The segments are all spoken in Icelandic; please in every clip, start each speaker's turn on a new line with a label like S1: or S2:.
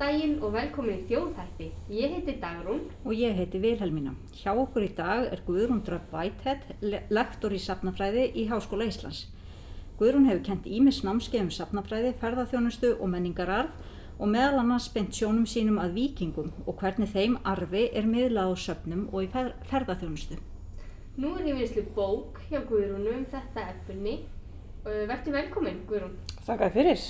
S1: daginn og velkomin í þjóðhætti. Ég heiti Dagrún.
S2: Og ég heiti Vilhelmína. Hjá okkur í dag er Guðrún Dröpp Whitehead, le- lektor í safnafræði í Háskóla Íslands. Guðrún hefur kent ímis námskeið um safnafræði, ferðarþjónustu og menningararf og meðal annars spennt sjónum sínum að vikingum og hvernig þeim arfi er miðlað á söfnum og í fer ferðarþjónustu.
S1: Nú er ég vinslu bók hjá Guðrúnu um þetta efni. Uh, Vertu velkomin, Guðrún.
S3: Þakkaði fyrir.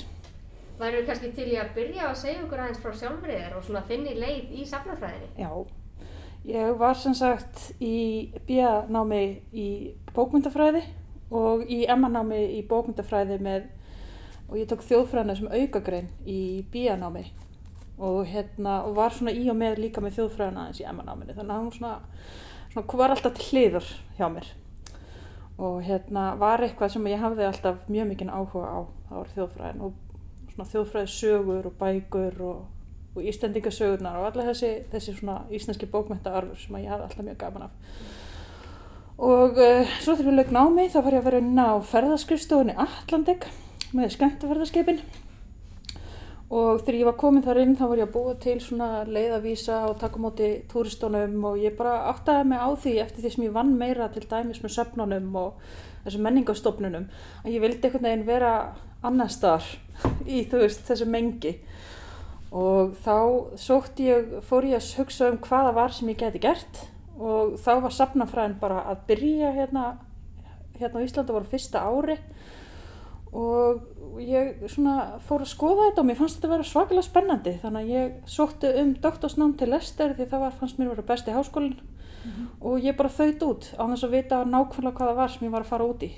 S1: Væru kannski til í að byrja að segja okkur aðeins frá sjálfrið þér og svona þinni leið í safnafræðinni?
S3: Já, ég var sem sagt í BIA-námi í bókmyndafræði og í MA-námi í bókmyndafræði með, og ég tók þjóðfræðina sem aukagrein í BIA-námi og hérna, og var svona í og með líka með þjóðfræðina aðeins í MA-náminu, þannig að hún svona, svona var alltaf til hliður hjá mér. Og hérna var eitthvað sem ég hafði alltaf mjög mikinn áhuga á, það var þjóðfræðin. Og svona þjóðfræði sögur og bækur og, og íslendingasögurnar og alla þessi, þessi íslenski bókmyndaarfur sem ég hafði alltaf mjög gaman af. Og uh, svo þegar ég lög námi þá var ég að vera inn á ferðaskrifstofunni Atlantik með skemmtaferðarskipin og þegar ég var komin þar inn þá var ég að búa til svona leiðavísa og taka móti túristónum og ég bara áttaði mig á því eftir því sem ég vann meira til dæmis með söfnunum og þessum menningastofnunum að ég vildi einhvern veginn vera annar staðar í veist þessu mengi. Og þá sótt ég, fór ég að hugsa um hvaða var sem ég geti gert og þá var safnafræðin bara að byrja hérna, hérna á Íslanda var fyrsta ári. Og ég svona fór að skoða þetta og mér fannst þetta að vera svakalega spennandi. Þannig að ég sótti um doktorsnám til Lester því það var, fannst mér að vera besti háskólinn. Mm -hmm. og ég bara þaut út á þess að vita nákvæmlega hvað það var sem ég var að fara út í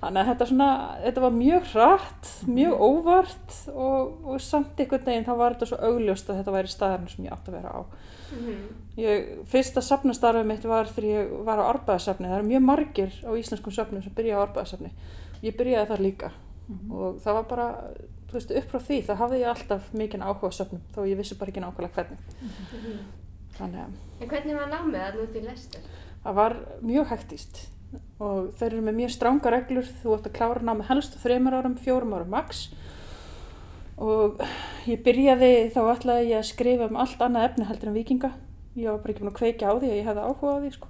S3: þannig að þetta, svona, þetta var mjög hratt, mjög óvart og, og samt einhvern veginn þá var þetta svo augljóst að þetta væri staðarinn sem ég átti að vera á. Mm -hmm. ég, fyrsta safnastarfið mitt var þegar ég var á arbæðasafni, það eru mjög margir á íslenskum safnum sem byrja á arbæðasafni. Ég byrjaði þar líka mm -hmm. og það var bara, veist, upp frá því þá hafði ég alltaf mikinn áhuga safnum þó ég vissi bara ekki nákvæmlega hvernig. Mm -hmm.
S1: Þannig að... En hvernig var námið að núti í lestur?
S3: Það var mjög hægtist og þeir eru með mjög stránga reglur. Þú ætti að klára námi helst þreymur árum, fjórum árum max. Og ég byrjaði þá ætlaði ég að skrifa um allt annað efni heldur en vikinga ég var bara ekki búin að kveika á því að ég hefði áhuga á því sko.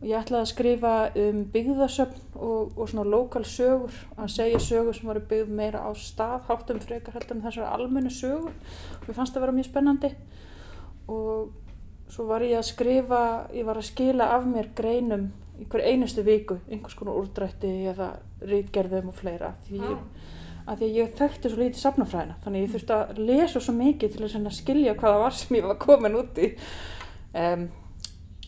S3: og ég ætlaði að skrifa um byggðasöfn og, og svona lokal sögur að segja sögur sem voru byggð meira á stað háttum frekar heldur en þessar almennu sögur. Og ég fannst það að vera mjög spennandi. Og svo var ég að skrifa ég var að skila af mér greinum í hver einustu viku, einhvers konar úrdrætti eða rítgerðum og fleira. Því ég, að því að ég þekkti svo lítið safnafræðina, þannig ég þurfti að lesa svo mikið til að skilja hvaða var sem ég var komin út í. Um,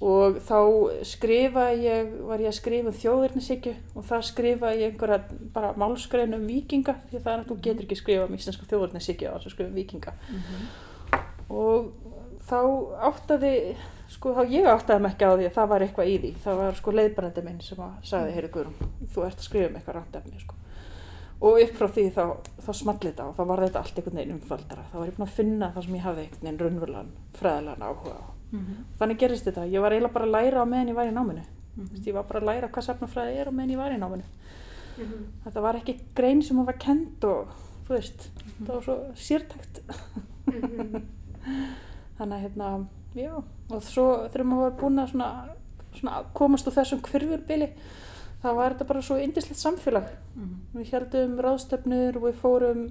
S3: og þá skrifa ég, var ég að skrifa um þjóðirnisíkju og það skrifa ég einhverja bara málskrein um vikinga því það er að þú getur ekki skrifa um íslenska þjóðirnisíkju að skrifa um vikinga mm -hmm. og þá áttaði sko þá ég áttaði mig ekki á því að það var eitthvað í því. Það var sko leiðbrandi minn sem að sagði heyri Guðrún, þú ert að skrifa um eitthvað rándefni sko. og upp frá því þá, þá smalli þetta og þá var þetta allt einhvern veginn umfaldara þá var ég búin að finna það sem ég hafði einhvern veginn raunverulegan fræðilegan áhuga á. Mm -hmm. þannig gerist þetta, ég var eiginlega bara að læra á meðan ég var í náminu. Mm -hmm. ég var bara að læra hvað safnafræði er á meðan ég var í náminu. Mm -hmm. þetta var ekki grein sem var kent og þú veist, það var svo sértækt. Þannig að hérna já, og svo þegar maður var búin að svona, svona komast úr þessum hverfurbili þá var þetta bara svo indislegt samfélag mm -hmm. við heldum ráðstöfnur við fórum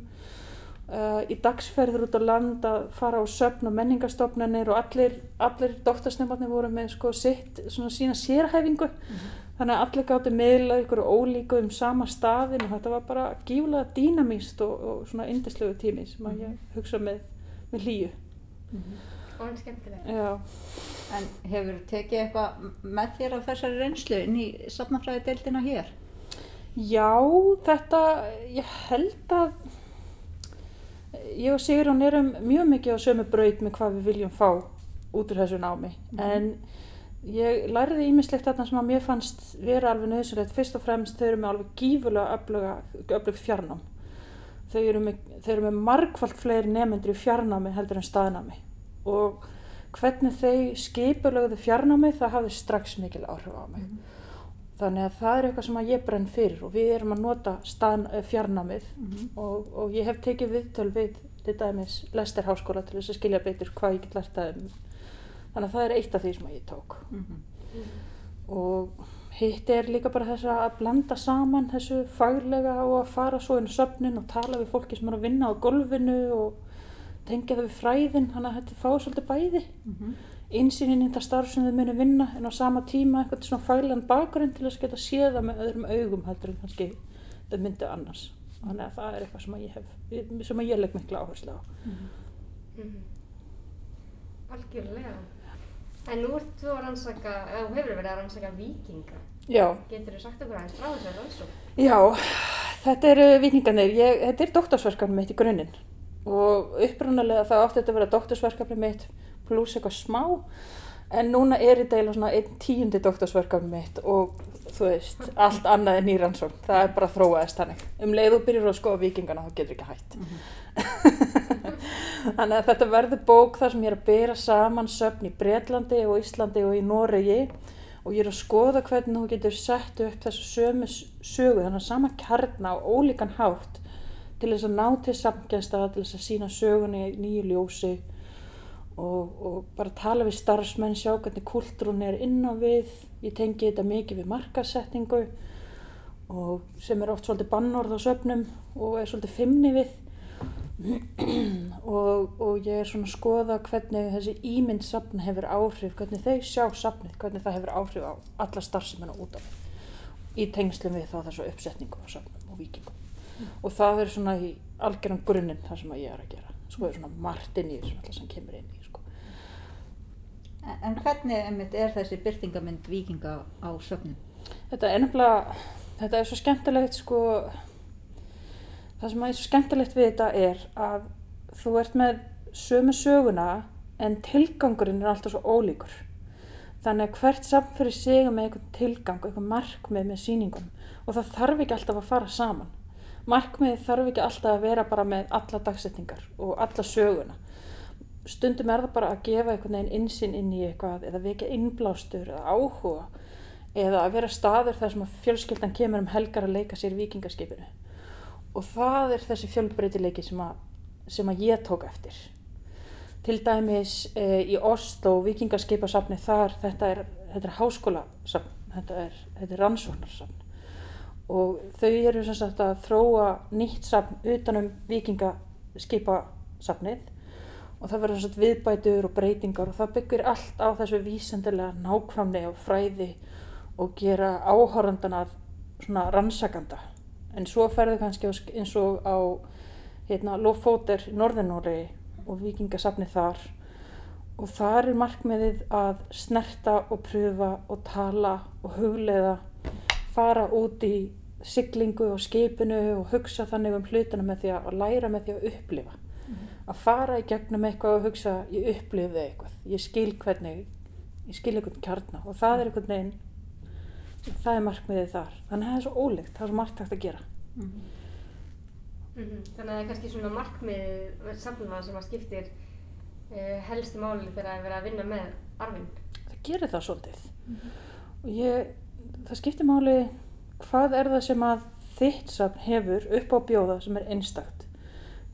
S3: uh, í dagsferður út á land að fara á söfn og menningarstofnanir og allir, allir doktorsnefnarnir voru með sko sitt, svona sína sérhæfingu mm -hmm. þannig að allir gáttu meðlað ykkur ólíku um sama staðin og þetta var bara gíflega dýnamíst og, og svona indislegu tími sem að ég hugsa með, með hlýju
S1: mm -hmm. Hann skemmtilega.
S3: Já.
S2: En hefur tekið eitthvað með þér af þessari reynslu inn í safnafræðideildina hér?
S3: Já, þetta, ég held að ég og Sigurðan erum mjög mikið á sömu braut með hvað við viljum fá út úr þessu námi. Mm. En ég læriði ímislegt þarna sem að mér fannst vera alveg nöðsynlegt. Fyrst og fremst þau eru með alveg gífulega öflugt fjarnám. Þau eru með, með margfald fleiri nefnendur í fjarnámi heldur en staðnámi og hvernig þau skipulögðu fjarnámi það hafði strax mikil áhrif á mig. Mm. þannig að það er eitthvað sem ég brenn fyrir og við erum að nota stað, eh, fjarnamið
S2: Mhm.
S3: og, og ég hef tekið viðtöl við til dæmis Lester háskóla til þess að skilja betur hvað ég get lært að um þannig að það er eitt af því sem ég tók
S2: Mhm.
S3: og hitt er líka bara þess að blanda saman þessu faglega og að fara svo inn á söfnin og tala við fólki sem er að vinna á golfinu og tengja það við fræðin þannig að þetta fáið svolítið bæði
S2: Mhm.
S3: einsýnin í þetta starf sem þau munu vinna en á sama tíma eitthvað svona faglegan bakgrunn til þess að geta séð það með öðrum augum heldur en kannski þau myndu annars þannig að það er eitthvað sem að ég hef sem að ég legg mikla áherslu á
S1: Mhm. Algjörlega. En nú ert þú að rannsaka, eða þú hefur verið að rannsaka vikinga.
S3: Já,
S1: Getur þú sagt okkur aðeins frá þessari rannsók?
S3: Já, þetta eru vikingarnir, ég, þetta er doktorsverkefni mitt í grunninn og upprunalega það átti þetta að vera doktorsverkefni mitt pluss eitthvað smá. En núna er þetta eiginlega svona einn tíundi doktorsverkefni mitt og þú veist, allt annað er nýrannsókn, það er bara þróaðist þannig. Um leið og byrjur að skoða vikingana þá getur ekki hætt. Þannig að þetta verður bók þar sem ég er að bera saman söfn í Bretlandi og Íslandi og í Noregi. Og ég er að skoða hvernig þú getur sett upp þessu sömu sögu, þannig að sama kjarna og ólíkan hátt til þess að ná til samgæsta, til þess að sína sögunni í nýju ljósi og, og bara tala við starfsmenn, sjá hvernig kultúrun er inn á við, ég tengi þetta mikið við markasetningu og sem er oft svolítið bannorð á söfnum og er svolítið fimmni við og, og ég er svona að skoða hvernig þessi ímynd safn hefur áhrif, hvernig þau sjá safnið, hvernig það hefur áhrif á alla starfsemina út af í tengslum við þá þessu uppsetningu á safnum og vikingum. Og það er svona í algjöran grunninn það sem ég er að gera. Svo er svona margt inn í þessu sem kemur inn í, sko.
S2: En hvernig einmitt er þessi byrtingamynd vikinga á söfnum?
S3: Þetta er nefnilega, þetta er svo skemmtilegt sko, það sem er svo skemmtilegt við þetta er að þú ert með sömu söguna en tilgangurinn er alltaf svo ólíkur. Þannig að hvert samt fyrir sig er með einhvern tilgang, einhvern markmið með sýningunum og það þarf ekki alltaf að fara saman. Markmið þarf ekki alltaf að vera bara með alla dagsetningar og alla söguna. Stundum er það bara að gefa einhvern veginn insinn inn í eitthvað eða vekja innblástur eða áhuga eða að vera staður þar sem að fjölskyldan kemur um helgar að leika sér í vikingaskipinu. Og það er þessi fjölbreytileiki sem að, sem að ég tók eftir. Til dæmis e, í Oslo, vikingaskipasafni þar, þetta er, þetta er háskólasafn, þetta er, er rannsóknarsafn. Og þau eru sem sagt að þróa nýtt safn utanum vikingaskipasafnið og það verður sem sagt viðbætur og breytingar og það byggir allt á þessu vísendilega nákvæmni og fræði og gera áhorrandana svona rannsakanda. En svo ferðu kannski eins og á hérna, Lofóter í Norðurnóri og vikingasafni þar og þar er markmiðið að snerta og pröfa og tala og hugleiða, fara út í siglingu og skipinu og hugsa þannig um hlutina með því að læra með því að upplifa. Að fara í gegnum eitthvað og hugsa, ég upplifði eitthvað, ég skil hvernig, ég skil einhvern kjarna og það er einhvern veginn, það er markmiðið þar. Þannig að það er svo ólíkt, það er svo margt hægt að gera.
S1: Mhm. Þannig að það er kannski svona markmið safnana sem að skiptir uh, helstu máli þegar það er verið að vinna með arfinn.
S3: það gerir það svolítið og ég, það skiptir máli hvað er það sem að þitt safn hefur upp á bjóða sem er einstakt?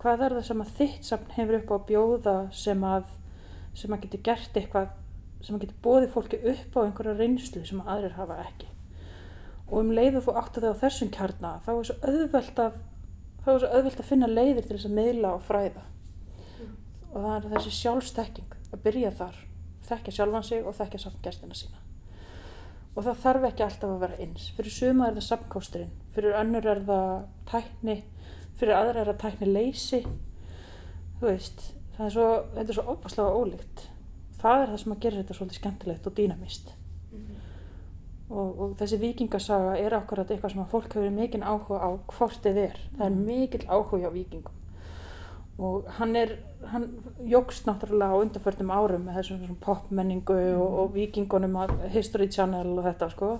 S3: Hvað er það sem að þitt safn hefur upp á bjóða sem að sem að getur gert eitthvað sem að getur bóðið fólki upp á einhverja reynslu sem að aðrir hafa ekki? Og um leiðu þú áttu þig á þessum kjarna þá er svo auðvelt að þá er svo auðvelt að finna leiðir til þess að miðla og fræða. Og það er þessi sjálfstekking að byrja þar þekkja sjálfan sig og þekkja samt gestina sína og það þarf ekki alltaf að vera eins. Fyrir suma er það samkósturinn fyrir önnur er það tækni. Fyrir aðra er það tækni leysi þú veist er svo, þetta er svo opaslega ólíkt. Það er það sem að gera þetta svolítið skemmtilegt og dýnamist og, og þessi vikingasaga er akkurat eitthvað sem að fólk hefur mikinn áhuga á hvort þið er. Það er mikill áhuga á vikingum og hann er hann jógst náttúrulega á undarförnum árum með þessum popmenningu og, og vikingunum History Channel og þetta sko.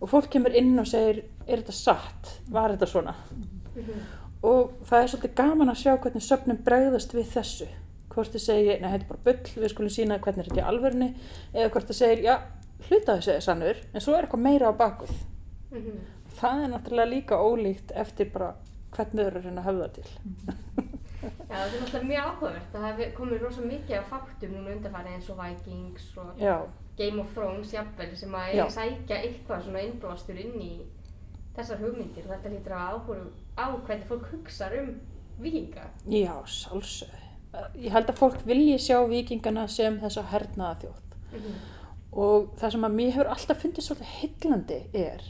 S3: Og fólk kemur inn og segir er þetta satt, var þetta svona? Og það er svolítið gaman að sjá hvernig söfnum bregðast við þessu. Hvort þið segir, nei þetta er bara bull við skulum sína hvernig er þetta í alvörni eða hvort þið segir, já, hluta þessu er sannur en svo er eitthvað meira á bakuð
S1: Mhm.
S3: Það er náttúrulega líka ólíkt eftir bara hvernig þau eru að höfða til.
S1: Já, það er náttúrulega mjög áhugavert. Það hefur komið rosa mikið af þáttum núna undanfæri eins og Vikings og
S3: Já,
S1: Game of Thrones jafnvel sem að eiga sækja eitthvað svona innblástur inn í þessar hugmyndir og þetta lítur að áhuga á hvernig fólk hugsa um vikinga.
S3: já, sjálfsögðu. Ég held að fólk vilji sjá vikingana sem þessa hernaða þjótt.
S1: Mhm.
S3: Og það sem að mér hefur alltaf fundið svolítið heillandi er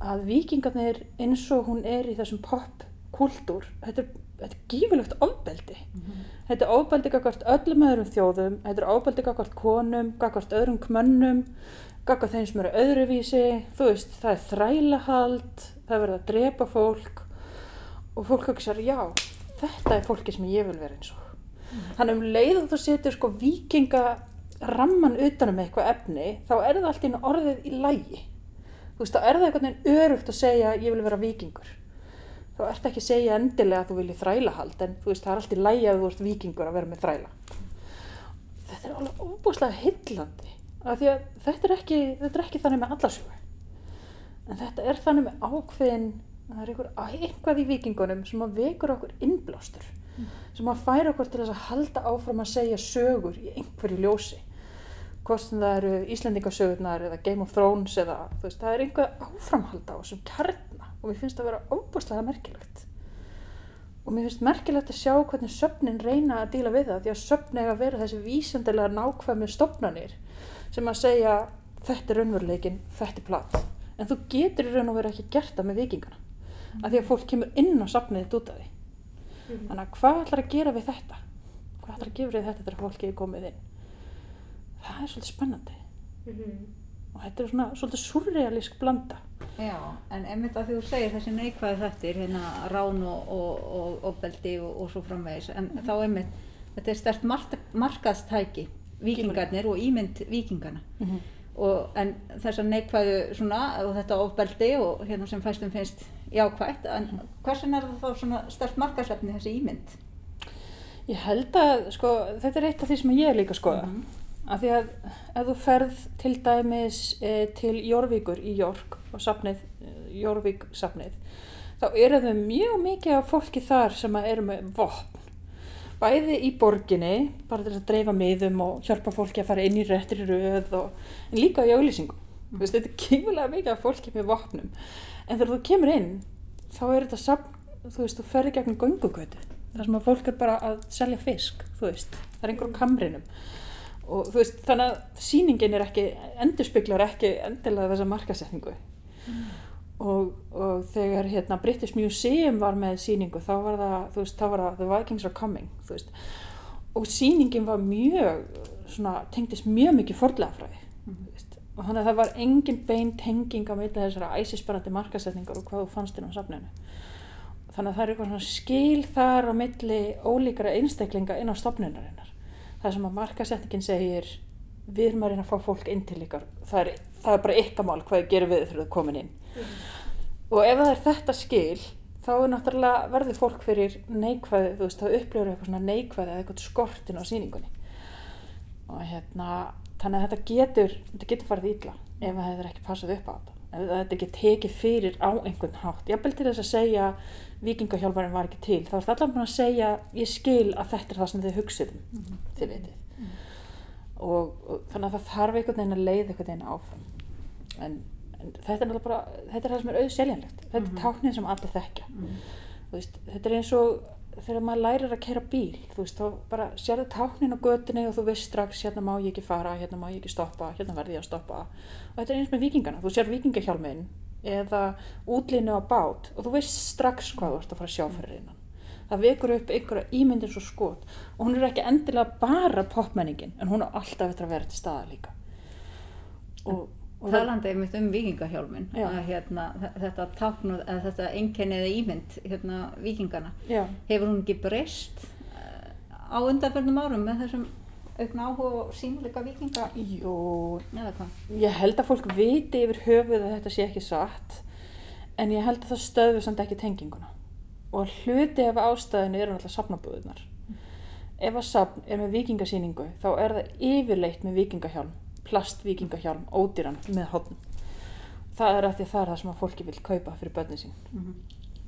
S3: að vikingarnir eins og hún er í þessum popkultúr, þetta, er- þetta er gífurlegt ofbeldi. Þetta er ofbeldi gagvart öllum öðrum þjóðum, þetta er ofbeldi gagvart konum, gagvart öðrum knönnum, gagvart þeim sem eru öðruvísi, þú veist, það er þrælahald, það er verið að drepa fólk og fólk hugsa, já, þetta er fólki sem ég vil vera eins og. Þannig um leið og þú setur sko vikinga ramman utan um eitthvað efni, þá er það allt í orðið í lægi. Þú veist, þá er það einhvern veginn örugt að segja, ég vil vera vikingur þá ert ekki að segja endilega að þú vilji þrælahald en þú veist það er alltaf lægi að þú ert vikingur að vera með þræla. Þetta er alveg óbúslega hillandi af því að þetta er ekki, þetta er ekki þannig með allarsögu en þetta er þannig með ákveðin það er einhver, eitthvað í vikingunum sem að vekur okkur innblástur sem að færa okkur til þess að halda áfram að segja sögur í einhverju ljósi. Hvort sem það eru Íslendingasögurnar eða Game of Thrones eða þú veist, það er einhver áframhald á þessum kjarna og mér finnst það að vera óbúslega merkilegt. Og mér finnst merkilegt að sjá hvernig söfnin reyna að díla við það því að söfni eiga að vera þessi vísendilega nákvæmi stopnanir sem að segja þetta er raunveruleikin, þetta er platt en þú getur í raun og verið ekki gert það með vikingana af því að fólk kemur inn á safnið þitt út af því.
S1: Mhm.
S3: þannig að hvað ætlar að gera við þetta? Hvað ætlar að gera við þetta þegar fólki er komið inn? Það er svolítið spennandi.
S1: Mhm.
S3: Og þetta er svona svolítið surrealísk blanda
S2: Já, en einmitt að því þú segir þessi neikvæði þettir, hérna rán og, og, og, og og, og svo framvegis, en þá einmitt, þetta er stert mark, markaðstæki, vikingarnir og ímynd vikingana. Og, en þessar neikvæðu svona, og þetta ofbeldi og hérna sem fæstum finnst jákvætt, en hversin er það þá svona stert markaðsefni þessi ímynd?
S3: ég held að sko, þetta er eitt af því sem ég er líka að skoða
S2: Mhm.
S3: Af því að ef þú ferð til dæmis e, til Jórvíkur í Jórk og safnið, e, Jórvík safnið þá eru þau mjög mikið af fólki þar sem eru með vopn. Bæði í borginni bara til að dreifa miðum og hjálpa fólki að fara inn í réttri röð og, en líka í auglýsingum. Mm. þetta er kýmulega mikið af fólki með vopnum. En þegar þú kemur inn þá er þetta safn, þú veist, þú ferði gegnum göngugötu þar sem að fólk er bara að selja fisk, þú veist, það er einhver á kamrinum og þú veist, þannig að sýningin er ekki, endurspeglar ekki endilega þessa markasetningu og, og þegar hérna British Museum var með sýningu þá var það, þú veist, þá var það The Vikings are coming, þú veist. Og sýningin var mjög svona, tengdist mjög mikið fordlegafræði mm. og þannig að það var engin bein tenging á meita þessara æsispennandi markasetningar og hvað þú fannst inn á safninu. Þannig að það er eitthvað svona skil þar á milli ólíkara einstaklinga inn á stofnunarinnar það sem að markasetningin segir við erum að reyna að fá fólk inn til ykkar. Það er, það er bara ykkar mál hvað gerir við þegar þið komin inn? Og ef það er þetta skil þá er náttúrulega verður fólk fyrir neikvæði, þú veist, þá upplifur eitthvað svona neikvæði eða eitthvað skortin á sýningunni. Og hérna þannig að þetta getur, þetta getur farið illa ef það hefur ekki passað upp á þetta. Ef þetta ekki tekið fyrir á einhvern hátt. Jafnvel til þess að segja vikingahjálparinn var ekki til, þá er þetta allavega búin að segja ég skil að þetta er það sem þið hugsið um. Þið vitið. Og, og þannig að það þarf einhvern veginn að leiða einhvern veginn áfram. En, en þetta er bara þetta er það sem er auðseljanlegt. Þetta er táknið sem allir þekkja. Þú veist, þetta er eins og þegar maður lærir að kera bíl þú veist, þá bara sérðu táknin á götunni og þú veist strax, hérna má ég ekki fara hérna má ég ekki stoppa, hérna verði ég að stoppa. Og þetta er eins með vikingana, þú sér vikingahjálminn eða útlínu á bát. Og þú veist strax hvað þú ert að fara að sjá fyrir innan. Það vekur upp einhverja ímyndin svo skot. Og hún er ekki endilega bara popmenningin en hún er alltaf eftir að vera til staða líka. Og, og
S2: Talandi einmitt um vikingahjálmin, hérna, þe- þetta táknuð, eða þetta einkenni eða ímynd hérna, vikingana,
S3: já,
S2: hefur hún ekki breyst eh, á undanförnum árum með þessum aukna áhuga og sínuleika vikinga
S3: jú, ég held að fólk viti yfir höfuð að þetta sé ekki satt en ég held að það stöðvi samt ekki tenginguna. Og hluti af ástæðinu eru náttúrulega safnabúðunar ef að safn er með vikingasýningu þá er það yfirleitt með vikingahjálm plastvikingahjálm, ódýran með hodn það er að því að það er það sem að fólki vil kaupa fyrir börnin sín.
S2: Mhm.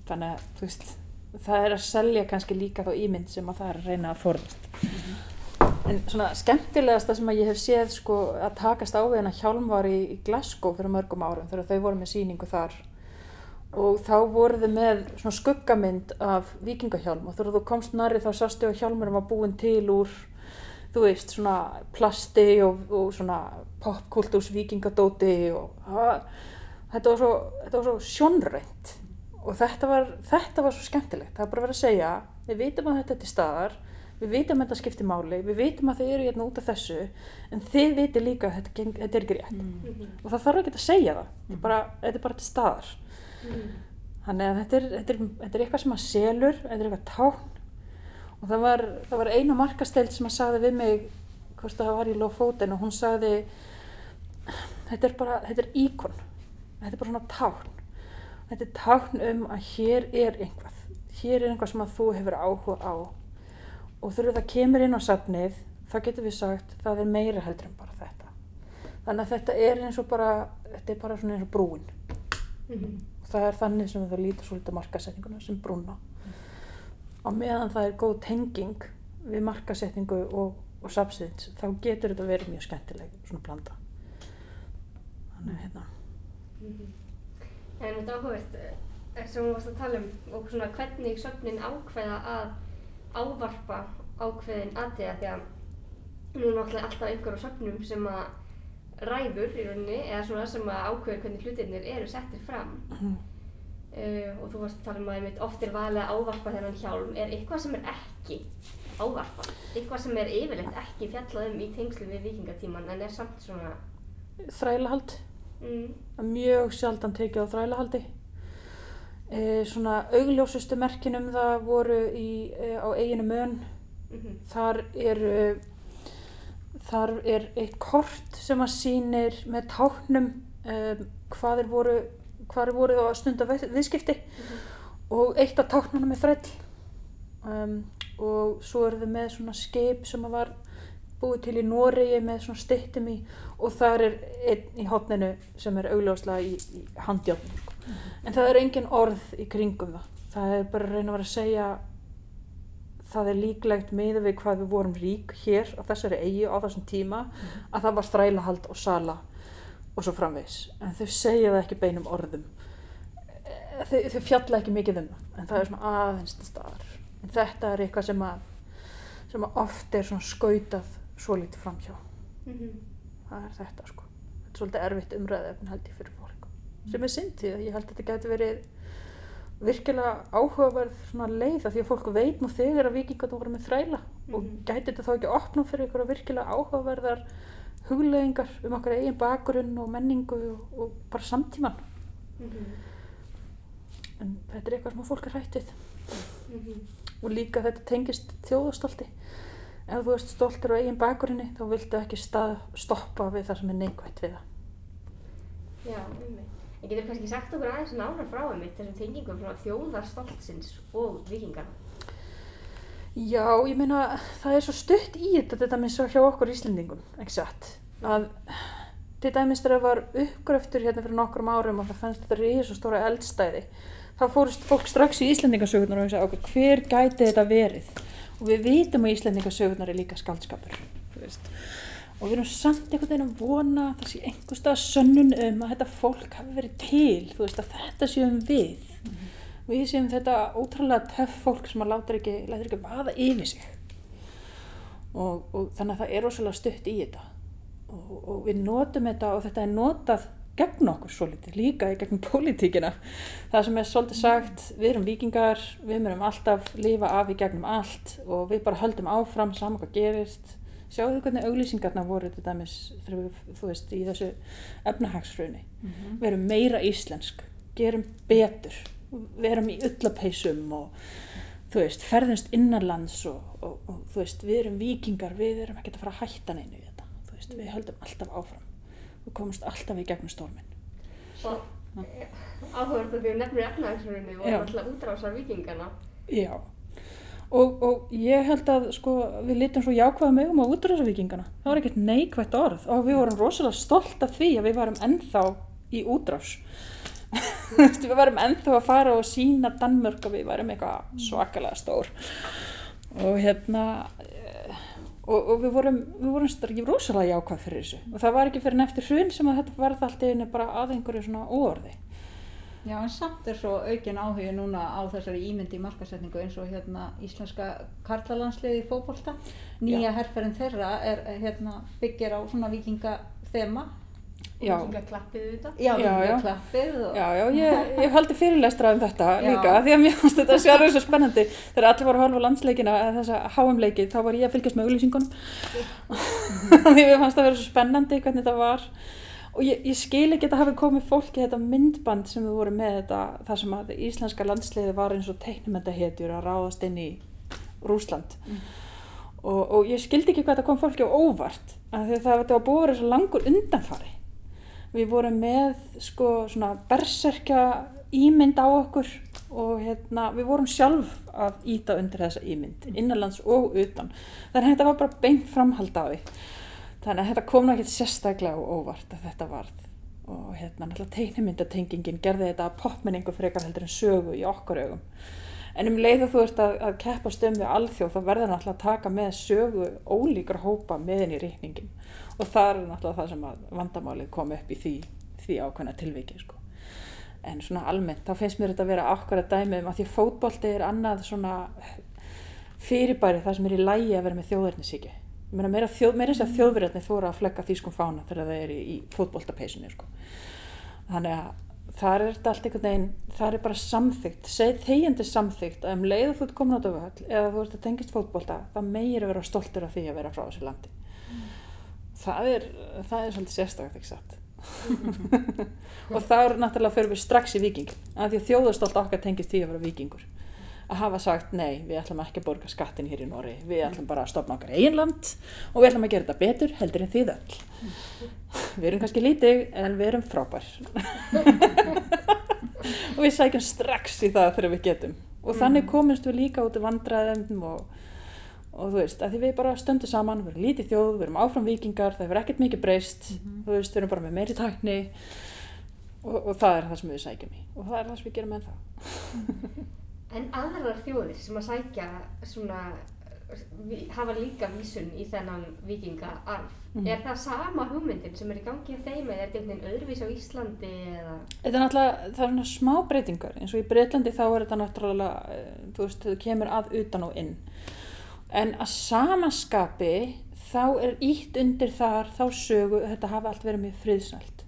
S3: þannig að veist það er að selja kannski líka þá ímynd sem að það er að reyna að forðast en svona skemmtilegasta sem að ég hef séð sko að takast á við hennar hjálm var í, í Glasgow fyrir mörgum árum þegar þau voru með sýningu þar. Og þá voru þau með svona skuggamynd af vikingahjálm og þegar þú komst nærri þá sástu að hjálmurum var búin til úr þú veist svona plasti og, og svona popkultúrs vikingadóti og það, þetta var svo, svo sjónrænt. Og þetta var, þetta var svo skemmtilegt það er bara verið að segja, við vitum að þetta er til staðar við vitum að þetta skiptir máli við vitum að þið eru hérna út af þessu en þið vitum líka að þetta, geng, þetta er ekki rétt.
S1: Mhm.
S3: og það þarf ekki að segja það þetta er bara, þetta er bara til staðar.
S1: Mhm.
S3: þannig að þetta er, þetta, er, þetta er eitthvað sem að selur þetta er eitthvað tákn. Og það var, það var einu markasteld sem að sagði við mig hvort það var í Lofóten og hún sagði þetta er bara, þetta er íkon. Þetta er bara svona tákn. Þetta er tákn um að hér er einhvað hér er einhvað sem að þú hefur áhuga á og þegar það kemur inn á safnið þá getur við sagt það er meira heldur en bara þetta. Þannig að þetta er eins og bara þetta er bara svona eins og brúin.
S1: Mhm.
S3: og það er þannig sem það lítur svolítið markasetninguna sem brúna á. Meðan það er góð tenging við markasetningu og, og sapsins þá getur þetta verið mjög skemmtileg svona blanda. Þannig að hérna.
S1: Mhm. En þetta áhugavert er sem við varst að tala um og svona hvernig söfnin ákveða að ávarpa ákveðin aðtíða því að nú er náttúrulega alltaf einhver á söfnum sem að ræður í rauninni eða svona sem að ákveður hvernig hlutirnir eru settir fram.
S3: Mhm.
S1: uh, og þú varst að tala um að einmitt oft er valið að ávarpa þennan hjálm. Er eitthvað sem er ekki ávarpa eitthvað sem er yfirleitt ekki fjallað um í tengslu við vikingatíman en er samt svona
S3: þrælahald.
S1: Mm,
S3: mjög sjaldan tekið á þrælahaldi e, svona augljósustu merkin um það voru í, e, á eiginu mön.
S1: Mm
S3: þar er þar er eitt kort sem að sýnir með táknum um, hvað er voru hvað er voru að stunda við- viðskipti. Og eitt af táknunum er þræll. Um, og svo eru þau með svona skip sem að var búið til í Noregi með svona styttum í og þar er einn í hotninu sem er augljóslega í, í handjárnum sko. En það er engin orð í kringum það. Það er bara að reyna að vera að segja það er líklegt með við hvað við vorum rík hér á þessari eigi á þessum tíma að það var þrælahald og sala og svo framvegs en þau segja það ekki beinum orðum. Þau, þau fjalla ekki mikið um það en það er svona aðeins til staðar. En þetta er eitthvað sem að sem að oft er svona skautað svo lítið framhjá.
S1: Mm
S3: það er þetta sko. Þetta er svolítið erfitt umræðið held ég fyrir sem er synd því að ég held að þetta gæti verið virkilega áhugaverð svona leið af því að fólk veit nú þegar að vikingarnir voru með þræla og
S1: Mhm.
S3: gæti þetta þá ekki opna fyrir ykkur virkilega áhugaverðar hugleðingar um okkar eigin bakgrunn og menningu og, og bara samtíman en þetta er eitthvað sem að fólk er hrættið og líka þetta tengist þjóðastolti. Ef þú ert stoltur á eigin bakgrunni þá viltu ekki stað, stoppa við það sem er neikvætt við það.
S1: Já, einmitt. En getur kannski sagt okkur aðeins nánar frá einmitt þessum tengingum svona þjóðarstoltsins og vikingarna?
S3: Já, ég meina það er svo stutt í þetta þetta svo hjá okkur Íslendingum, ekki satt að til dæmis þegar það var uppgröftur hérna fyrir nokkrum árum og það fannst þetta risa stóra eldstæði þá fórust fólk strax í Íslendingasögurnar og hugsa, ok, hver gæti þetta verið og við vitum að Íslendingasögurnar er líka skaldskapur þú veist. Og við erum samt einhvern veginn að vona að það sé einhverstað sönnun um að þetta fólk hafi verið til. Þú veist, að þetta séum við. Við séum þetta ótrúlega töff fólk sem að láta ekki, láta ekki vaða yfir sig. Og, og þannig að það er rosalega stutt í þetta. Og, og við notum þetta og þetta er notað gegn okkur svolítið, líka í gegnum pólitíkina. Það sem er svolítið sagt við erum vikingar, við munum alltaf lifa af í gegnum allt og við bara höldum áfram saman hvað gerist sjáu þið hvernig auglýsingarna voru til dæmis þegar við, þú veist, í þessu efnahagshruni. Við erum meira íslensk gerum betur við erum í ullapeysum og þú veist, ferðumst innanlands og, og, og þú veist, við erum vikingar við erum ekkert að fara að hætta neinu í þetta þú veist, við höldum alltaf áfram. Við komumst alltaf í gegnum stormin
S1: Og áhugavert að því að nefnir efnahagsrunni og alltaf útrásar vikingarna.
S3: já og, og ég held að sko, við litum svo jákvæða megum á útrásavíkingana það var ekkert neikvætt orð og við vorum rosalega stolt af því að við varum ennþá í útrás. Við varum ennþá að fara og sína Danmörk og við varum eitthvað svakalega stór. Og hérna eh, og, og við vorum, við vorum starf, rosalega jákvæð fyrir þessu. Og það var ekki fyrir neftir hrun sem að þetta varð allt einu bara að einhverju svona óorði
S2: Já, en samt er svo aukin áhuga núna á þessari ímyndi í markasetningu eins og hérna íslenska karlalandsliði í fótbolta. Nýja
S3: Já.
S2: herferðin þeirra er hérna byggir á svona vikingathema.
S3: Já.
S1: klappið þetta.
S2: Já,
S3: Já,
S2: og...
S3: Já, já, ég, ég haldi fyrirlestra um þetta
S2: Já.
S3: líka því að mér fannst þetta sjálfur svo spennandi þegar allir voru að horfa á landsleikina eða þessa HM-leiki þá var ég að fylgjast með auglýsingunum því mér fannst það vera svo spennandi hvernig þetta var og ég, ég skil ekki að það hafi komið fólki þetta myndband sem við vorum með þetta þar sem að íslenska landsliði var eins og teiknumendahetjur að ráðast inn í Rúsland og, og ég skildi ekki hvað þetta kom fólki á óvart af því að það var búið að vera svo langur undanfari. Við vorum með sko svona berserkja ímynd á okkur og hérna við vorum sjálf að íta undir þessa ímynd innanlands og utan. Þannig að þetta var bara beint framhald á því þannig að þetta kom náttúrulega sérstaklega á óvart að þetta varð. Og hérna náttúrulega teiknumyndatengingin gerði þetta popmenningu frekar heldur en sögu í okkar augum. En um leið að þú ert að, að keppast um við alþjóð þá verður náttúrulega að taka með sögu ólíkra hópa með inn í reikningin og það er náttúrulega það sem að vandamálið kom upp í því, því ákveðna tilviki sko. en svona almennt þá finnst mér þetta að vera akkar að dæmi um að því fótbolti er annað svona fyrirbæri það sem er í lægi að vera með þjóðverðnisíki meira, meira, þess að þjóðverðni þóra að flekka þýskum fána þegar það er í, í fótboltapeysunni sko. þannig að þar er þetta allt einhvern veginn, þar er bara samþygt, þegjandi samþygt að um leið að þú ert komin á döfuhöll eða þú ert að tengist fótbolta, það meir að vera stoltur af því að vera frá þessu landi. Það er, það er svolítið sérstakt, ekki satt. og það er náttúrulega fyrir við strax í vikingin, af því að þjóðastolt okkar tengist því að vera vikingur. Að hafa sagt, nei, við ætlum ekki að borga skattin hér í Nóri, við ætlum bara að stopna okkar eigin land og við ætlum að gera þetta betur heldur en þið öll. Við erum kannski lítið en við erum frábær. og við sækjum strax í það þegar við getum. Og þannig komumst við líka út í vandræðum og, og þú veist, að því við bara stöndum saman, við erum lítið þjóð, við erum áfram vikingar, það hefur ekkert mikið breyst, þú veist, við erum bara með meiri tækni og, og það er það sem við sækjum í og það er það sem við gerum það.
S1: En aðrar þjóðir sem að sækja svona, hafa líka vísun í þennan vikingaarf,
S3: Mhm.
S1: er það sama hugmyndin sem er í gangi af þeim eða er þetta einhvern öðruvís á Íslandi eða?
S3: Þetta er náttúrulega, það er svona smá breytingar, eins og í Breitlandi þá er þetta náttúrulega, eh, þú veist, þau kemur að utan og inn. En að samaskapi þá er ítt undir þar þá sögu, þetta hafi allt verið mjög friðsælt.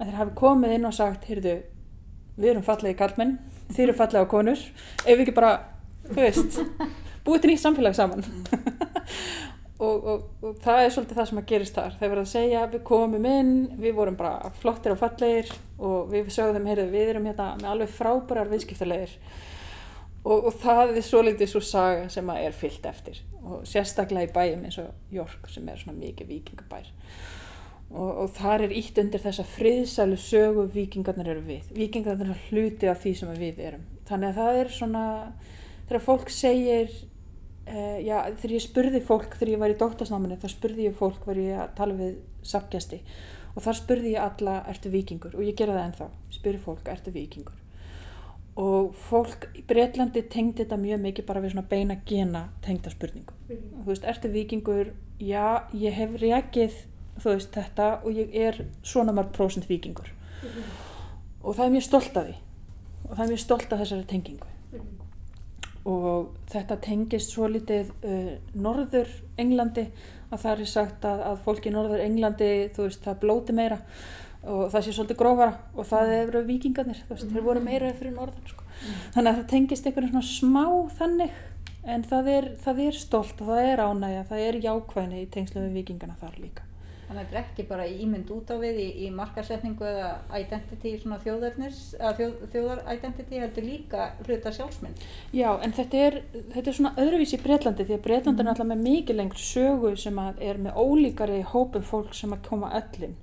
S3: Að þeir hafi komið inn og sagt, heyrðu, við erum fallegi kallmenn, þið eru fallega konur, ef við ekki bara, þú veist, búið til nýtt samfélag saman. og, og, og það er svolítið það sem að gerist þar. Þeir verða að segja, við komum inn, við vorum bara flottir og fallegir og við sögðum, heyrðu, við erum hérna með alveg frábærar viðskiptalegir. Og, og það er svolítið svo saga sem að er fyllt eftir og sérstaklega í bæjum eins og York sem er svona mikið vikingabær og, og þar er ítt undir þessa friðsælu sögu vikingarnir eru við. Vikingarnir er hluti af því sem við erum. Þannig að það er svona þegar fólk segir uh, já, þegar ég spurði fólk þegar ég var í doktorsnáminu þá spurði ég fólk var ég að tala við sapgjasti og þar spurði ég alla ertu vikingur og ég gera það ennþá. Spurði fólk ertu vikingur og fólk í Breitlandi tengdi þetta mjög mikið bara við svona beina gena tengda spurningu þú veist, ertu vikingur já, ég hef rekið þú veist, þetta og ég er svona marg prósent vikingur og það er mjög stolt af því. Og það er mjög stolt af þessari tengingu. Og þetta tengist svo litið uh, norður Englandi að það er sagt að, að fólk í norður Englandi þú veist, það blóti meira og það sé svolítið grófara og það eru vikingarnir, þú veist, þeir voru meira fyrir norðan sko. þannig að það tengist einhvern svona smá þannig en það er, það er stolt og það er ánægja það er jákvæðni í tengslu við vikingana þar líka
S2: Þannig að þetta er ekki bara ímynd út á við í, í markasetningu eða identity svona þjóðarnis, þjóð, þjóðar-identity heldur líka hluta sjálfsmynd.
S3: Já, en þetta er, þetta er svona öðruvísi í Breitlandi því að Breitland er náttúrulega með mikið lengri sögu sem er með ólíkari hópum fólk sem að koma öllin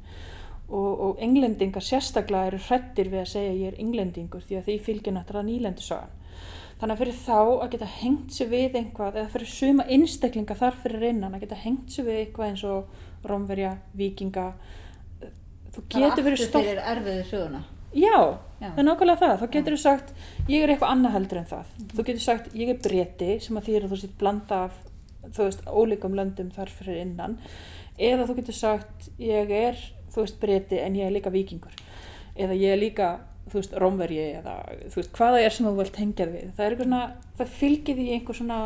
S3: og, og englendingar sérstaklega eru hrættir við að segja ég er englendingur því að því fylgir náttúrulega nýlendusagan. Þannig að fyrir þá að geta hengt sér við einhvað eða fyrir suma einstaklinga þar fyrir innan að geta hengt sér við eitthvað eins og Rómverja, Víkinga, þú getur verið stolt
S2: fyrir erfiðu söguna
S3: Já,
S2: Já.
S3: það er nákvæmlega það. Þá getur þú sagt, ég er eitthvað annað heldur en það. Þú getur sagt, ég er breti sem að því að þú sitt blanda af, þú veist, ólíkum löndum þar fyrir innan. Eða þú getur sagt, ég er, þú veist, breti en ég er líka vikingur. Eða ég er líka, þú veist, rómverji eða, þú veist, hvaða er sem þú vilt tengjað við. Það er eitthvað svona, það fylgir því einhver svona,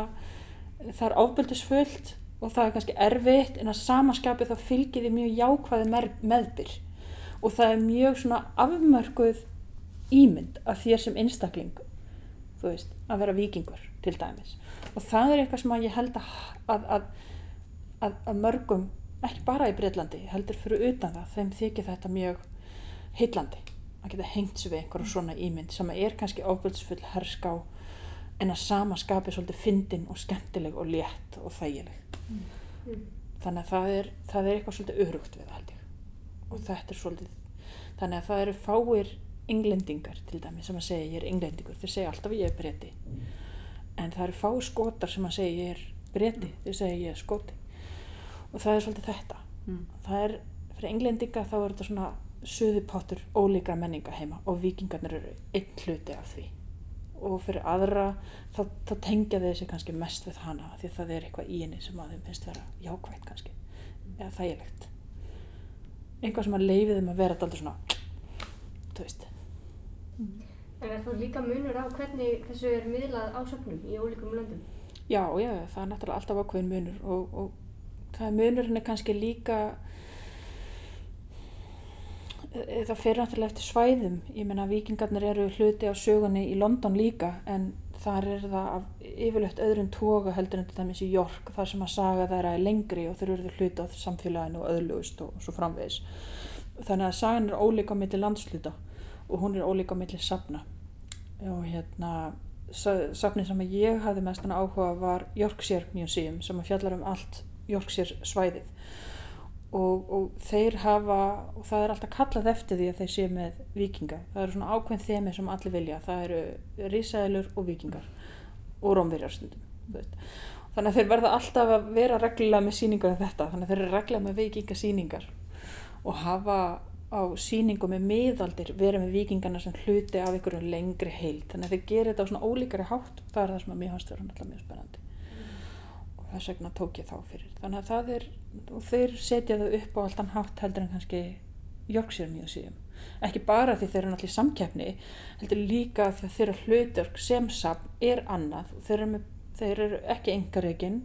S3: það er ofbeldisfullt og það er kannski erfitt en að samaskapi þá fylgir því mjög jákvæði meðbyr. Og það er mjög svona afmörkuð ímynd af þér sem einstakling þú veist, að vera vikingur til dæmis. Og það er eitthvað sem ég held að, að, að, að, mörgum ekki bara í Breitlandi, heldur fyrir utan það þeim þykir þetta mjög heillandi að geta hengt sér við einhverja svona ímynd sem er kannski ofbeldsfull herská en að sama skapi svolítið fyndin og skemmtileg og létt og þægileg.
S1: Mm.
S3: þannig að það er, það er eitthvað svolítið örugt við það og þetta er svolítið þannig að það eru fáir englendingar til dæmi sem að segja ég er englendingur. Þeir segja alltaf ég er breti. En það eru fáir skotar sem að segja ég er breti. Þeir segja ég er skoti. Og það er svolítið þetta.
S2: Mm.
S3: það er, fyrir englendinga þá er þetta svona suðupottur ólíkra menninga heima og vikingarnir eru einn hluti af því og fyrir aðra þá, þá tengja þeir sig kannski mest við hana því að það er eitthvað í henni sem að þeim finnst vera jákvægt kannski. Eða þægilegt. Einhvað sem að leifi þeim að vera alltaf svona þú veist.
S1: En er þá líka munur á hvernig þessu er miðlað á söfnum í ólíkum löndum?
S3: já, já, það er náttúrulega alltaf ákveðin munur og, og það er munurinn er kannski líka það fer náttúrulega eftir svæðum. Ég meina vikingarnir eru hluti á sögunni í London líka en þar er það af yfirleitt öðrum toga heldur en til dæmis í York þar sem að saga þeirra er lengri og þeir eru hluti á samfélaginu og öðlugust og svo framvegis. Þannig að sagan er ólíka á milli landsluta og hún er ólíka á milli safna. Og hérna sa- safnið sem ég hafði mestan áhuga var Yorkshire Museum sem fjallar um allt Yorkshire svæðið og, og þeir hafa og það er alltaf kallað eftir því að þeir séu með vikinga það eru svona ákveðin þemi sem allir vilja. Það eru risaðilur og vikingar og rómverjar stundum þú veist. þannig að þeir verða alltaf að vera reglulega með sýningar en þetta. Þannig að þeir eru reglulega með vikingasýningar og hafa á sýningum með miðaldir verið með vikingarna sem hluti af einhverju lengri heild. Þannig að þeir gerir þetta á svona ólíkari hátt. Það er það sem að mér fannst vera náttúrulega mjög spennandi þess vegna tók ég þá fyrir. Þannig að það er, og þeir setja það upp á alltaf hátt heldur en kannski Yorkshire Museum. Ekki bara því þeir eru náttúrulega í samkeppni heldur líka því að þeirra hlutverk sem safn er annað. Þeir eru, með, þeir eru ekki engareikin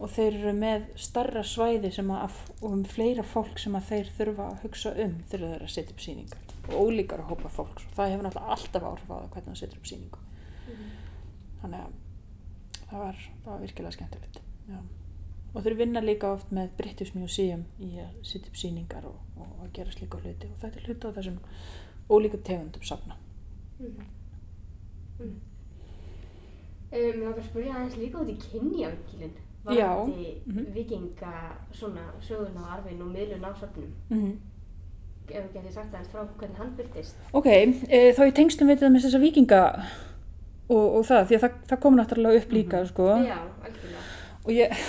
S3: og þeir eru með starra svæði sem að, og um fleira fólk sem að þeir þurfa að hugsa um þegar þeir eru að setja upp sýningar. Og ólíkar að hópa fólks. Og það hefur náttúrulega alltaf áhrif á það hvernig það setur upp sýningu. Þannig að það var, það var virkilega skemmtilegt Já. og þeir vinna líka oft með British Museum í að setja upp sýningar og, og að gera slíka hluti og þetta er hluti á þessum ólíkum tegundum safna
S1: Mm. Mm. Um, Mér langar að spyrja aðeins líka út í kynjavinkilinn.
S3: Já,
S1: Varandi
S3: mhm.
S1: vikinga svona sögun á arfin og miðlun á söfnum.
S3: mm
S1: Ef þú getur sagt aðeins frá hvernig hann byrtist.
S3: Ok, e, þá í tengslum við með þessa vikinga og, og það, því að það, það kom náttúrulega upp líka sko.
S1: Já, algjörlega.
S3: og ég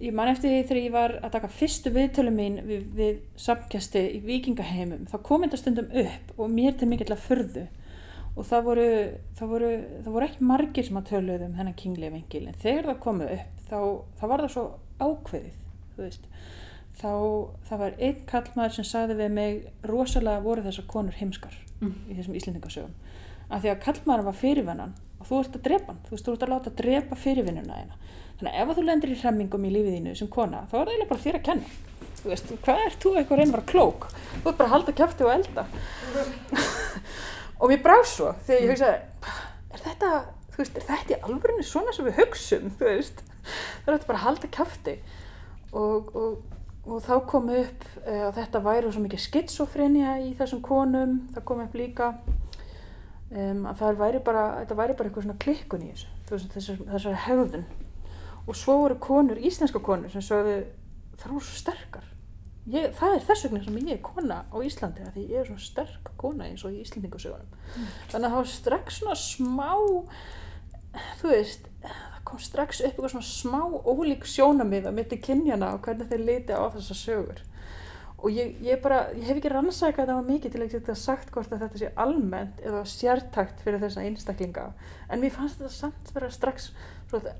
S3: ég man eftir því þegar ég var að taka fyrstu viðtölu mín við, við samkjasti í vikingaheimum þá kom þetta stundum upp og mér til mikill að furðu og það voru, það voru, það voru ekki margir sem að töluðu um þennan kinglega vingil en þegar það komu upp þá, þá var það svo ákveðið þú veist þá það var einn kallmaður sem sagði við mig rosalega voru þessar konur heimskar
S2: Mm.
S3: í þessum íslendingasögum af því að kallmaður var fyrirvennan og þú ert að drepa hann, þú veist, þú ert að láta drepa fyrirvinnuna þeina þannig að ef að þú lendir í hremmingum í lífið þínu sem kona þá er það eiginlega bara þér að kenna. Þú veist, hvað ert þú eitthvað að að vera klók? Þú ert bara að halda kjafti og elda. Og mér brá svo þegar ég hugsaði er þetta, þú veist, er þetta í alvörinu svona sem við hugsum, þú veist? Það er bara að halda kjafti. Og, og, og þá kom upp uh, að þetta væri svo mikið skitsofrenja í þessum konum, það kom upp líka um, að það væri bara, þetta væri bara eitthvað svona klikkun í þessu, þessar, þessar hegðun. Og svo voru konur, íslenska konur sem sögðu, það voru svo sterkar. Ég, það er þess vegna sem ég er kona á Íslandi, að því ég er svona sterk kona eins og í Íslandingasögunum þannig að það var strax svona smá þú veist það kom strax upp eitthvað svona smá ólík sjónamið á mitti kynjana og hvernig þeir liti á þessar sögur og ég, ég bara, ég hef ekki rannsakað það mikið til að geta sagt hvort að þetta sé almennt eða sértækt fyrir þessa einstaklinga. En mér fannst þetta samt vera strax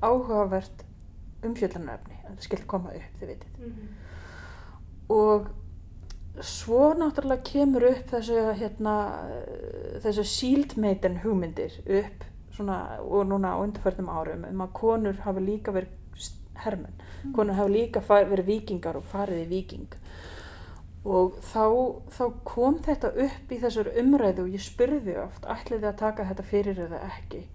S3: áhugavert umfjöldunarefni að þetta skildi koma upp, þið vitið.
S1: Mhm.
S3: og svo náttúrulega kemur upp þessu hérna þessu síldmeiten hugmyndir upp svona og núna á undarförnum árum um að konur hafa líka verið st- hermenn, konur hafa líka verið vikingar og farið í viking og þá, þá kom þetta upp í þessar umræðu og ég spurði oft ætliði að taka þetta fyrir eða ekki?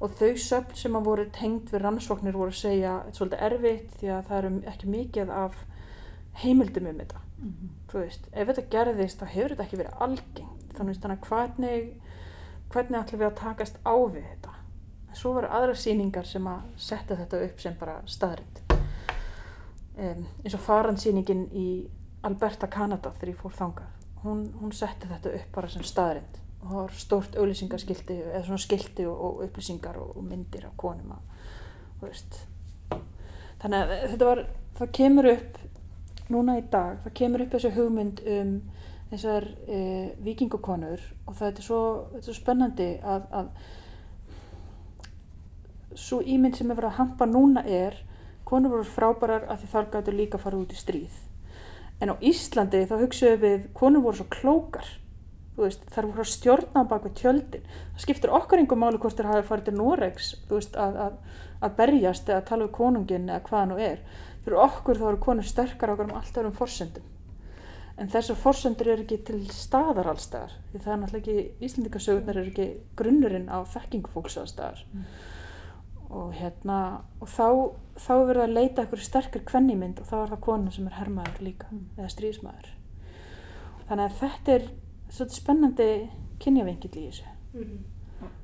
S3: Og þau söfn sem að voru tengd við rannsóknir voru að segja þetta er svolítið erfitt því að það eru ekki mikið af heimildum um þetta.
S2: Mhm.
S3: þú veist, ef þetta gerðist þá hefur þetta ekki verið algengt. Þannig að hvernig hvernig ætlum við að takast á við þetta? En svo voru aðra sýningar sem að setja þetta upp sem bara staðrind um, eins og faransýningin í Alberta, Kanada þegar ég fór þangað. Hún, hún setti þetta upp bara sem staðrind og það var stórt auðlýsingaskilti eða svona skilti og, og upplýsingar og, og myndir af konum að, þannig að þetta var það kemur upp núna í dag, það kemur upp þessi hugmynd um þessar e, vikingukonur og það er svo, þetta er svo spennandi að, að svo ímynd sem er verið að hampa núna er konur voru frábærar að því þar gætu líka fara út í stríð en á Íslandi þá hugsaðu við konur voru svo klókar. Veist, þær voru að stjórna bak við tjöldin. Það skiptir okkar einhver máli hvort þær hafi farið til Noregs veist, að, að, að berjast eða að tala við konungin eða hvað nú er. Fyrir okkur þá eru konur sterkar okkur um allt öðrum forsendum. En þessar forsendur eru ekki til staðar allstaðar því það er náttúrulega ekki Íslandikasögurnar eru ekki grunnurinn á þekkingu fólks allstaðar og hérna og þá, þá er verið að leita ykkur sterkar kvennimynd og þá er það kona sem er hermaður líka
S2: Mm.
S3: eða stríðsmaður þannig að þetta er svolítið spennandi kynjavengill í þessu
S1: Mhm.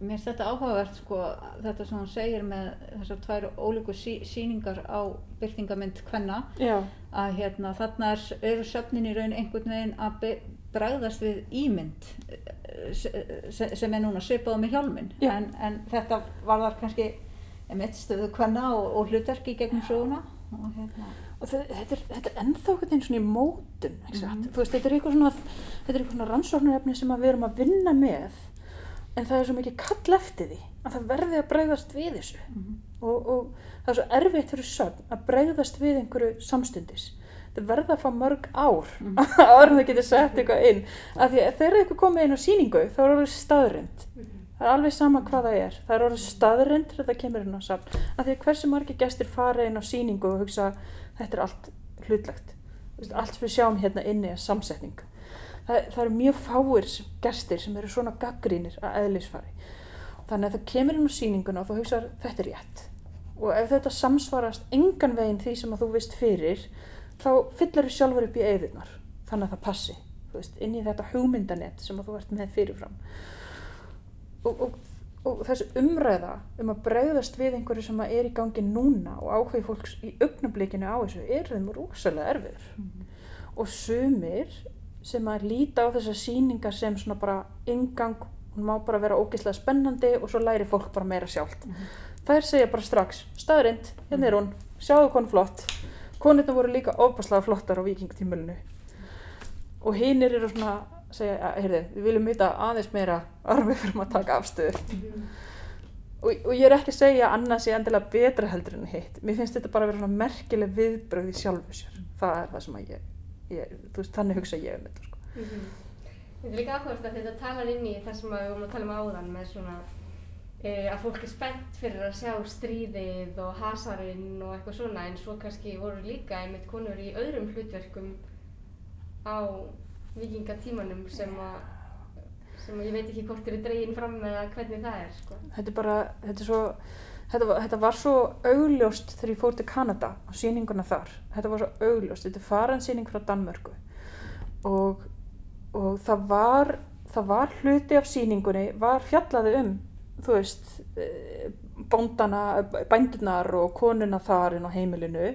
S2: Mér finnst þetta áhugavert sko, þetta sem hún segir með þessar tvær ólíku sí, síningar á byrtingamind kvenna
S3: já,
S2: að hérna þarna er, eru söfnin í raun einhvern veginn að be- bregðast við ímynd eh, se- se- sem er núna svipað með hjálmin
S3: Já.
S2: en, en þetta var þar kannski mitt stöðu kvenna og, og hlutverk í gegnum söguna. Og hérna
S3: og þe- þetta er, þetta er ennþá einhvern veginn svona í mótun mm veist, þetta er eitthvað svona eitthvað svona rannsóknarefni sem að við erum að vinna með en það er svo mikið kall eftir því að það verði að bregðast við þessu.
S2: Mhm.
S3: og, og það er svo erfitt fyrir sögn að bregðast við einhverju samstundis. Það verða að fá mörg ár áður en það getur sett eitthvað inn. Af því að þegar eitthvað komið inn á sýningu þá er orðið staðrind
S1: Mhm.
S3: Það er alveg sama hvað það er. Það er orðið staðrind það kemur inn á safn. Af því að hversu margir gestir fara inn á sýningu og hugsa þetta er allt hlutlegt. Allt sem við sjáum hérna inni er samsetning. Það, það eru mjög fáir gestir sem eru svona gaggrínir að eðlisfari. Þannig að það kemur inn á sýninguna og þú hugsar þetta er rétt. Og ef þetta samsvarast engan veginn því sem að þú veist fyrir þá fyllir þú sjálfur upp í eðunar þannig að það passi veist, inn í þetta hugmyndanett sem að þú ert með fyrirfram og, og, og þessi umræða um að bregðast við einhverju sem er í gangi núna og áhugi fólks í augnablikinu á þessu er þeim rosalega erfiður og sumir sem að líta á þessar sýningar sem svona bara ingang, hún má bara vera ógeðslega spennandi og svo læri fólk bara meira sjálft. Þær segja bara strax, staðrind, hérna er hún, sjáðu hún flott. Konirna voru líka ofbáslega flottar á vikingtímulinu. Og hinnir eru svona, segja, ja, heyrðu, við viljum vita aðeins meira arfið fyrir að taka afstöðu.
S1: Mhm.
S3: Og, og ég er ekki að segja að annað sé endilega betra heldur en hitt. Mér finnst þetta bara að vera svona merkileg viðbröð í sjálfu sér. Það er það sem að ég, ég veist, þannig hugsa ég um þetta, sko.
S1: Mhm. Þetta er líka áhugavert að þetta talar inn í það sem við vorum að tala um áðan með svona e, að fólk er spennt fyrir að sjá stríðið og hasarinn og eitthvað svona en svo kannski voru líka einmitt konur í öðrum hlutverkum á vikingatímanum sem að sem að ég veit ekki hvort eru dregin fram eða hvernig það er sko.
S3: Þetta er bara, þetta er svo, þetta var, þetta var svo augljóst þegar ég fór til Kanada á sýninguna þar. Þetta var svo augljóst, þetta er faransýning frá Danmörku og, og það var, það var hluti af sýningunni, var fjallaði um, þú veist, eh, bóndana, bændurnar og konuna þar inn á heimilinu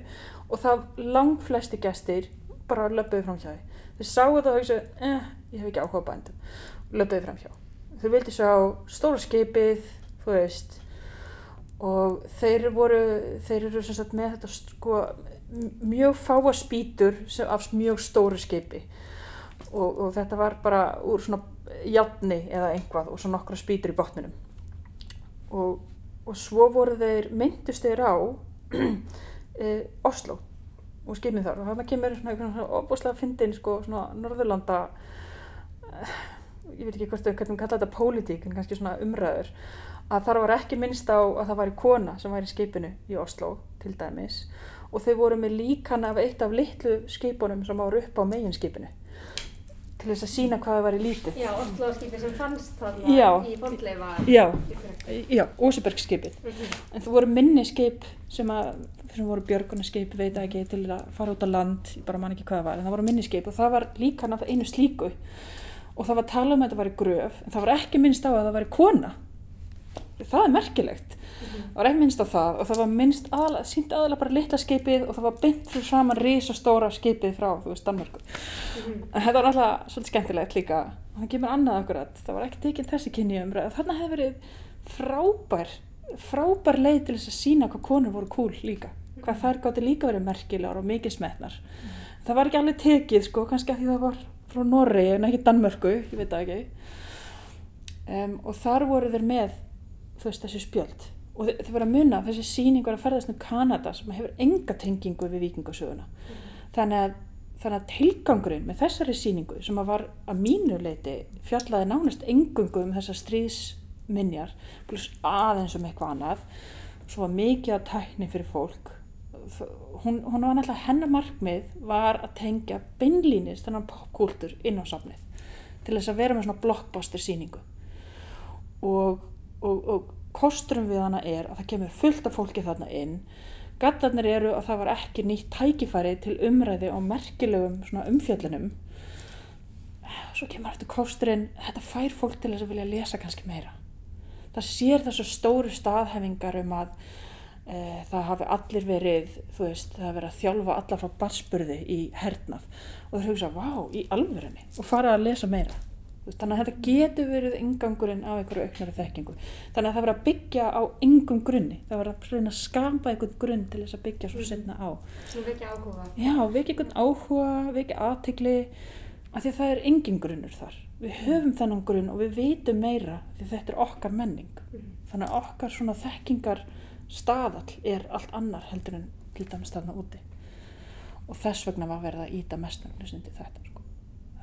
S3: og það lang flesti gestir bara löpuðu fram hjá því. Þeir sáu það og hugsaðu, eh, ég hef ekki áhuga á bændum, löpuðu fram hjá. Þau vildi sjá stóra skipið, þú veist, og þeir voru, þeir eru sem sagt með þetta sko, mjög fáa spýtur af mjög stóru skipi. Og, og þetta var bara úr svona játni eða einhvað og svo nokkra spýtur í botninum. Og, og svo voru þeir myndust þeir á e, Oslo og skipin þar. Og þarna kemur svona, svona opbúslega fyndin sko svona Norðurlanda ég veit ekki hvort þau hvernig kalla þetta pólitík en kannski svona umræður að þar var ekki minnst á að það væri kona sem væri í skipinu í Oslo til dæmis. Og þau voru með líkan af eitt af litlu skipunum sem voru upp á meginskipinu til þess að sína hvað það væri lítið.
S1: Já, Oslo-skipi sem fannst þarna í fondleifa.
S3: Já, já, Ósebergskipið en þú voru minni skip sem, að, sem voru björgunarskip, veit ekki, til að fara út á land, ég bara man ekki hvað það var, en það voru minni skip og það var líka náttúrulega einu slíku. Og það var talað um að þetta væri gröf, en það var ekki minnst á að það væri kona. Það er merkilegt. Það var ekki minnst á það og það var minnst aðalega, sínt aðalega bara litla skipið og það var beint fyrir framan risastóra skipið frá, þú veist, Danmörku. En þetta var alltaf svolítið skemmtilegt líka. Og það kemur annað akkurat. Það var ekki tekinn þessi kynni umræð. Þarna hefði verið frábær, frábær leið til þess að sína hvað konur voru cool líka. Hvað þær gátti líka verið merkilegar og mikið smetnar. Það var ekki alveg tekið sko, kannski að því það var frá Noregi en ekki Danmörku, ég veit það ekki. Um, og þar voru þeir með, þú veist, þessi spjöld. Og þau verið að muna, þessi sýning var að ferðast um Kanada sem hefur enga tengingu við vikingasöguna. Þannig að þannig að tilgangurinn með þessari síningu sem að var að mínu leiti fjallaði nánast engungu um þessar stríðsminjar pluss aðeins um eitthvað annað svo var mikið að tækni fyrir fólk hún, hún var náttúrulega hennar markmið var að tengja beinlínis þennan popkúltur inn á safnið til þess að vera með svona blockbuster síningu og, og, og kosturum við hana er að það kemur fullt af fólki þarna inn Gattarnir eru að það var ekki nýtt tækifæri til umræði á merkilegum umfjöllunum. Svo kemur eftir kosturinn, þetta fær fólk til þess að vilja lesa kannski meira. Það sér þessu stóru staðhefingar um að e, það hafi allir verið, veist, það hafi verið að þjálfa alla frá barspurði í hernað. Og þeir hugsa, vá, í alvörinni, og fara að lesa meira. Þannig að þetta getur verið ingangurinn af einhverju auknari þekkingu. Þannig að það verður að byggja á engum grunni. Það verður að að skapa einhvern grunn til þess að byggja svo setna á.
S1: Sem vekja áhuga.
S3: Já, vekja einhvern áhuga, vekja aðtegli, af því að það er engin grunnur þar. Við höfum þennan grunn og við vitum meira því þetta er okkar menning. Þannig að okkar svona þekkingar staðall er allt annar heldur en til dæmis þarna úti. Og þess vegna var verið að íta undir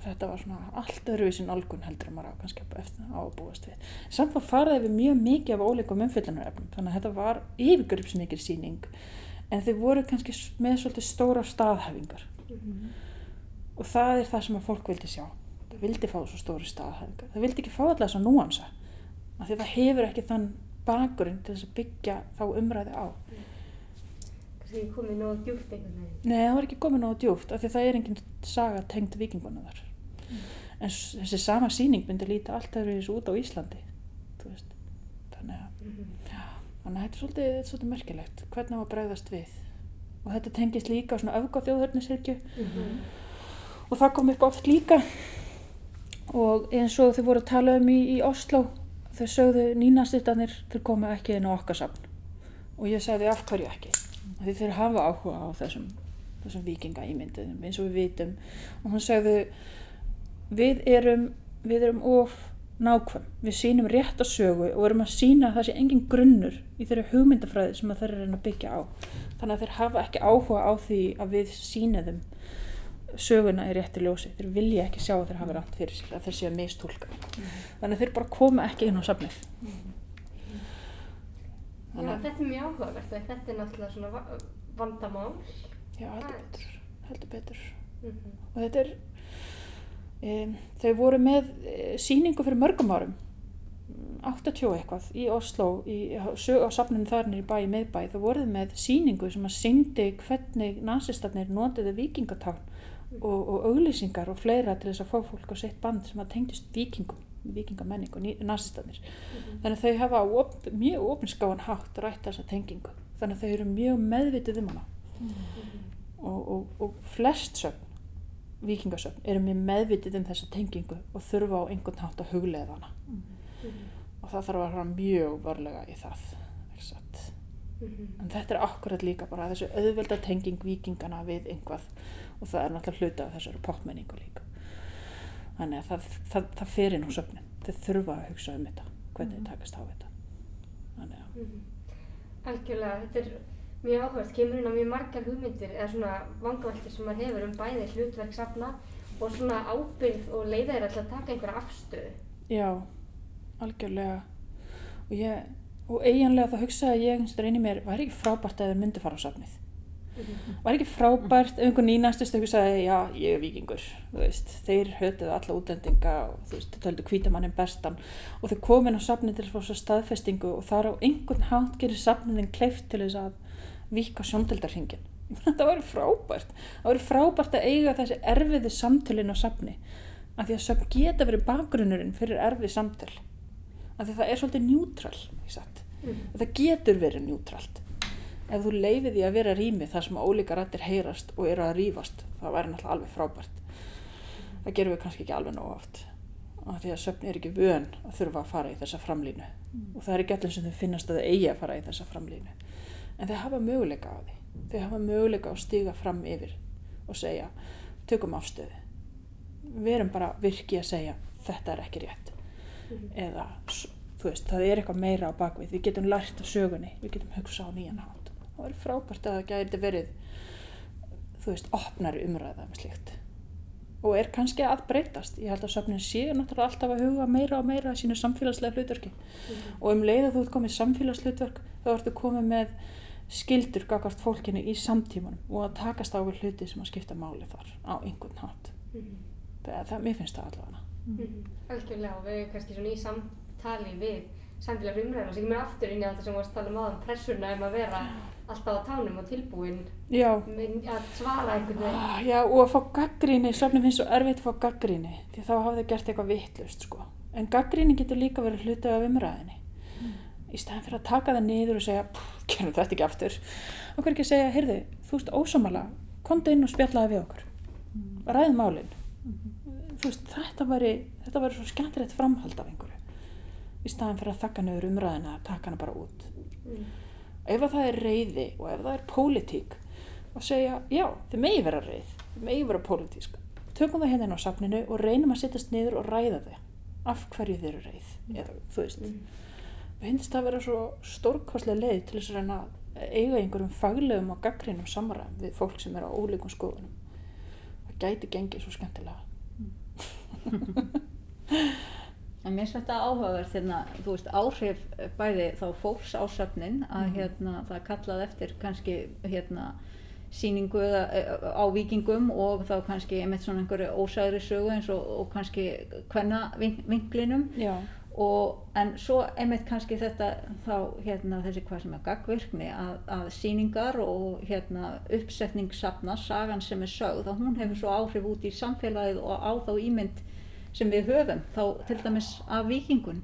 S3: þetta. Var svona allt öðruvísin algun heldur en maður á kannski eftir á að búast við. Samt var farið yfir mjög mikið af ólíkum umfyllunarefnum, þannig að þetta var yfirgripsmikil síning, en þau voru kannski með svolítið stóra staðhæfingar. Og það er það sem að fólk vildi sjá. Það vildi fá svo stóri staðhæfingar. Það vildi ekki fá alltaf þessa núansa, af því að það hefur ekki þann bakgrunn til þess að byggja þá umræði á. Nei, það var ekki komið nógu djúft af því að það er engin saga tengd vikingunum þar. En þessi sama síning myndi líta allt öðru þessu út á Íslandi. Þannig að, já, þannig að þetta er svolítið, þetta er svolítið merkilegt. Hvernig á að bregðast við? Og þetta tengist líka á svona öfga þjóðhörnisirkju og það kom upp oft líka og eins og þau voru að tala um í, í Oslo þau sögðu nínastittanir þau koma ekki inn á okkar safn og ég sagði af hverju ekki Af því þeir hafa áhuga á þessum, þessum vikinga ímynduðum eins og við vitum og hún sagði við erum, við erum of nákvæm, við sýnum rétt að sögu og erum að sína að það sé engin grunnur í þeirri hugmyndafræði sem þeir eru að byggja á. Þannig að þeir hafa ekki áhuga á því að við sýniðum söguna í rétti ljósi. Þeir vilja ekki sjá að þeir hafa rátt fyrir sér. Að þeir séu að mistúlka. Þannig að þeir bara koma ekki inn á safnið.
S1: Já, þetta er mjög áhugavert þetta er náttúrulega svona va- vandamál.
S3: já, heldur betur, heldur betur.
S1: Mhm.
S3: og þetta er um, þau voru með e, sýningu fyrir mörgum árum. Mm, 80 og eitthvað í Oslo í, sög, á safninu þar niður í bæ í miðbæ. Þau voruð með sýningu sem að syngdi hvernig nazistarnir notiðu vikingatán og, og auglýsingar og fleira til þess að fá fólk á sitt band sem að tengdist vikingum vikingamenningu, nazistarnir þannig að þau hafa op, mjög opinskáan hátt rætt þessa tengingu. Þannig að þau eru mjög meðvitið um hana. Og, og, og flest sögn vikingasögn eru mjög meðvitið um þessa tengingu og þurfa á einhvern hátt að huglega hana. Og það þarf að fara mjög varlega í það satt
S1: Mhm.
S3: en þetta er akkurat líka bara þessu auðvelda tenging vikingana við einhvað og það er náttúrulega hluta af þessari popmenningu líka. Þannig að það, það, það fer inn á söfnin. Þau þurfa að hugsa um þetta hvernig þið takast á þetta. Þannig að
S1: Mhm. Algjörlega, þetta er mjög áhugast, kemur inn á mjög margar hugmyndir eða svona vangaveltur sem maður hefur um bæði hlutverk safna og svona ábyrgð og leiða þér alltaf að taka einhverja afstöðu.
S3: Já, algjörlega. Og ég, og eiginlega þá hugsaði ég einhvers vegar inn í mér, væri ekki frábært að þau myndi fara á safnið? Var ekki frábært ef einhver nýnastist ykkur sagði já ég er vikingur þú veist, þeir hötuðu alla útlendinga og þú veist, þeir töldu hvítamannin bestan. Og þeir komin á safnið til að fá svo staðfestingu og þar á einhvern hátt gerir safniðin kleift til þess að vika sjóndeldarhingin það væri frábært. Það væri frábært að eiga þessi erfiði samtölin á safni. Af því að söfn geta verið bakgrunnurinn fyrir erfið samtöl. Af því að það er svolítið njútrál
S1: Mhm.
S3: það getur verið njútralt ef þú leifir því að vera rými þar sem ólíka rættir heyrast og eru að rífast það væri náttúrulega alveg frábært. Það gerum við kannski ekki alveg nóg oft. Af því að söfn er ekki vön að þurfa að fara í þessa framlínu. Og það er ekki allir sem þau finnast að þau eigi að fara í þessa framlínu en þau hafa möguleika á því. Þau hafa möguleika á að stiga fram yfir og segja, tökum afstöðu. Við erum bara virki að segja þetta er ekki rétt.
S1: Mhm.
S3: eða s- þú veist, það er eitthvað meira á bakvið við. Getum lært af sögunni, við getum hugsa á nýjan hátt. Það er frábært að það gæti verið þú veist, opnari umræða með slíkt. Og er kannski að breytast. Ég held að söfnin sé náttúrulega alltaf að huga meira og meira að sínu samfélagslega hlutverki. Og um leið að þú ert komið samfélagshlutverk þá ertu komið með skildur gagvart fólkinu í samtímanum og að takast á við hluti sem að skipta máli þar á einhvern hátt
S1: Mhm.
S3: það, það, mér finnst það allavega
S1: Mhm. Algjörlega og við erum kannski svona í samtali við samfélags umræðina sem kemur aftur inn í þetta sem við varst að tala um aðan pressuna um að vera alltaf á tánum og tilbúin
S3: já,
S1: að svara einhvern veginn.
S3: Ah, Já, og að fá gaggríni, söfnum finnst svo erfitt að fá gaggríni, því þá hafa þau gert eitthvað vittlust, sko. En gaggríni getur líka verið hluti af umræðinni. Í staðan fyrir að taka það niður og segja, "Pff, gerum þetta ekki aftur. Og hver ekki að segja, heyrðu, þú ert ósamala, komdu inn og spjallaði við okkur. Ræð málin. Þú veist, þetta væri, þetta væri svo skemmtilegt framhald af einhverju. Í staðan fyrir að þakka niður umræðina, taka hana bara út
S1: Mm.
S3: ef að það er reyði og ef það er pólitík og segja, já, þið megi vera reyð þið megi vera pólitísk tökum það hérna inn á safninu og reynum að sittast niður og ræða þið af hverju þið eru reyð eða, þú veist
S1: Mm.
S3: Finnst það að vera svo stórkostlega leið til þess að reyna að eiga einhverjum faglegum og gaggrinum samræðum við fólk sem er á ólíkum skoðunum. Það gæti gengið svo skemmtilega.
S2: En mér finnst þetta áhugaverð hérna, þú veist, áhrif bæði þá fólks á söfnin að
S3: Mhm.
S2: hérna það kallað eftir kannski hérna síningu eh, á vikingum og þá kannski einmitt svona einhverju ósæðri sögu eins og, og kannski hvenna vinklinum.
S3: Já,
S2: og en svo einmitt kannski þetta þá hérna þessi hvað sem er gagvirkni að, að síningar og hérna uppsetning safna, sagan sem er sögð að hún hefur svo áhrif út í samfélagið og á þá ímynd sem við höfum. Þá til dæmis af vikingun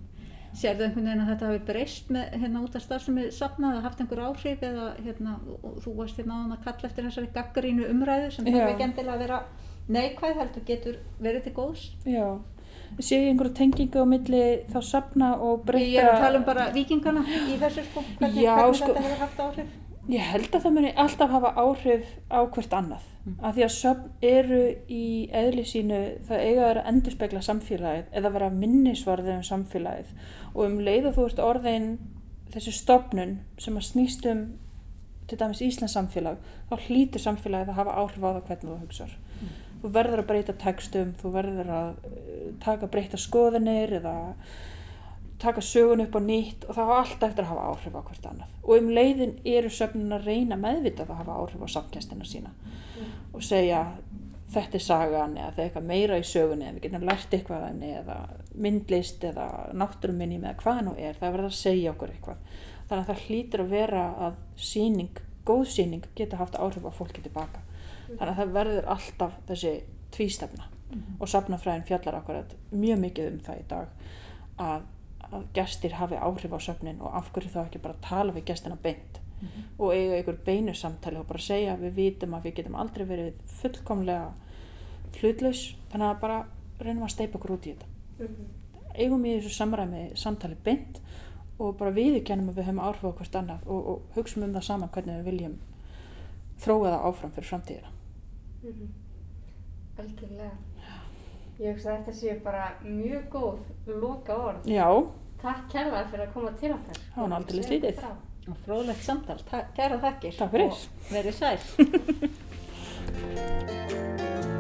S2: sérðu einhvern veginn að þetta hafi breyst með, hérna út af starfsemi safnað að haft einhver áhrif eða hérna og þú varst hérna áðan að kalla eftir þessari gaggarínu umræðu sem þarf ekki endilega að vera neikvæð heldur getur verið til góðs?
S3: Já sé ég einhverju tengingu á milli þá safna og breyta
S2: Ég er að tala um bara vikingana í þessu sko, hvernig,
S3: Já,
S2: hvernig
S3: sko.
S2: þetta hefur haft áhrif.
S3: Ég held að það muni alltaf hafa áhrif á hvert annað.
S2: Mm.
S3: Af því að söfn eru í eðli sínu, það eiga að vera að endurspegla samfélagið eða vera minnisvarðið um samfélagið. Og um leið að þú ert orðin þessi stopnun sem að snýst um til dæmis Íslands samfélag, þá hlýtur samfélagið að hafa áhrif á það hvernig þú hugsar. Þú verður að breyta textum, þú verður að taka breyta skoðanir eða taka sögun upp á nýtt og það hafa alltaf eftir að hafa áhrif á hvert annað. Og um leiðin eru söfnin að reyna meðvitað að hafa áhrif á samkjæstina sína og segja þetta er sagan eða það er eitthvað meira í sögunni eða við getum lært eitthvað eða myndlist eða náttúruminni með hvað nú er, það verður að segja okkur eitthvað. Þannig að það hlýtur að vera að síning, góð síning geta haft áhrif á fólki tilbaka þannig að það verður alltaf þessi tvístefna og safnafræðin fjallar akkurat mjög mikið um það í dag að, að gestir hafi áhrif á söfnin og af hverju þá ekki bara tala við gestina beint og eiga einhver beinu samtali og bara segja við vitum að við getum aldrei verið fullkomlega hlutlaus þannig að bara reynum að steipa okkur út í þetta
S1: Mhm.
S3: eigum í þessu samræmi samtali beint og bara viðurkennum að við höfum áhrif á hvert annað og, og hugsaum um það saman hvernig við viljum þróa það áfram fyrir framtíðina.
S1: Mhm. Algjörlega. Ég hugsa að þetta séu bara mjög góð loka orð.
S3: Já,
S1: Takk kærlega fyrir að koma til okkar.
S3: Það var nú aldeilis
S1: Segja okkur
S3: lítið.
S1: frá.
S2: Og fróðlegt samtal. Ta- Kæra þakkir.
S3: Takk fyrir.
S2: Og verið sæl.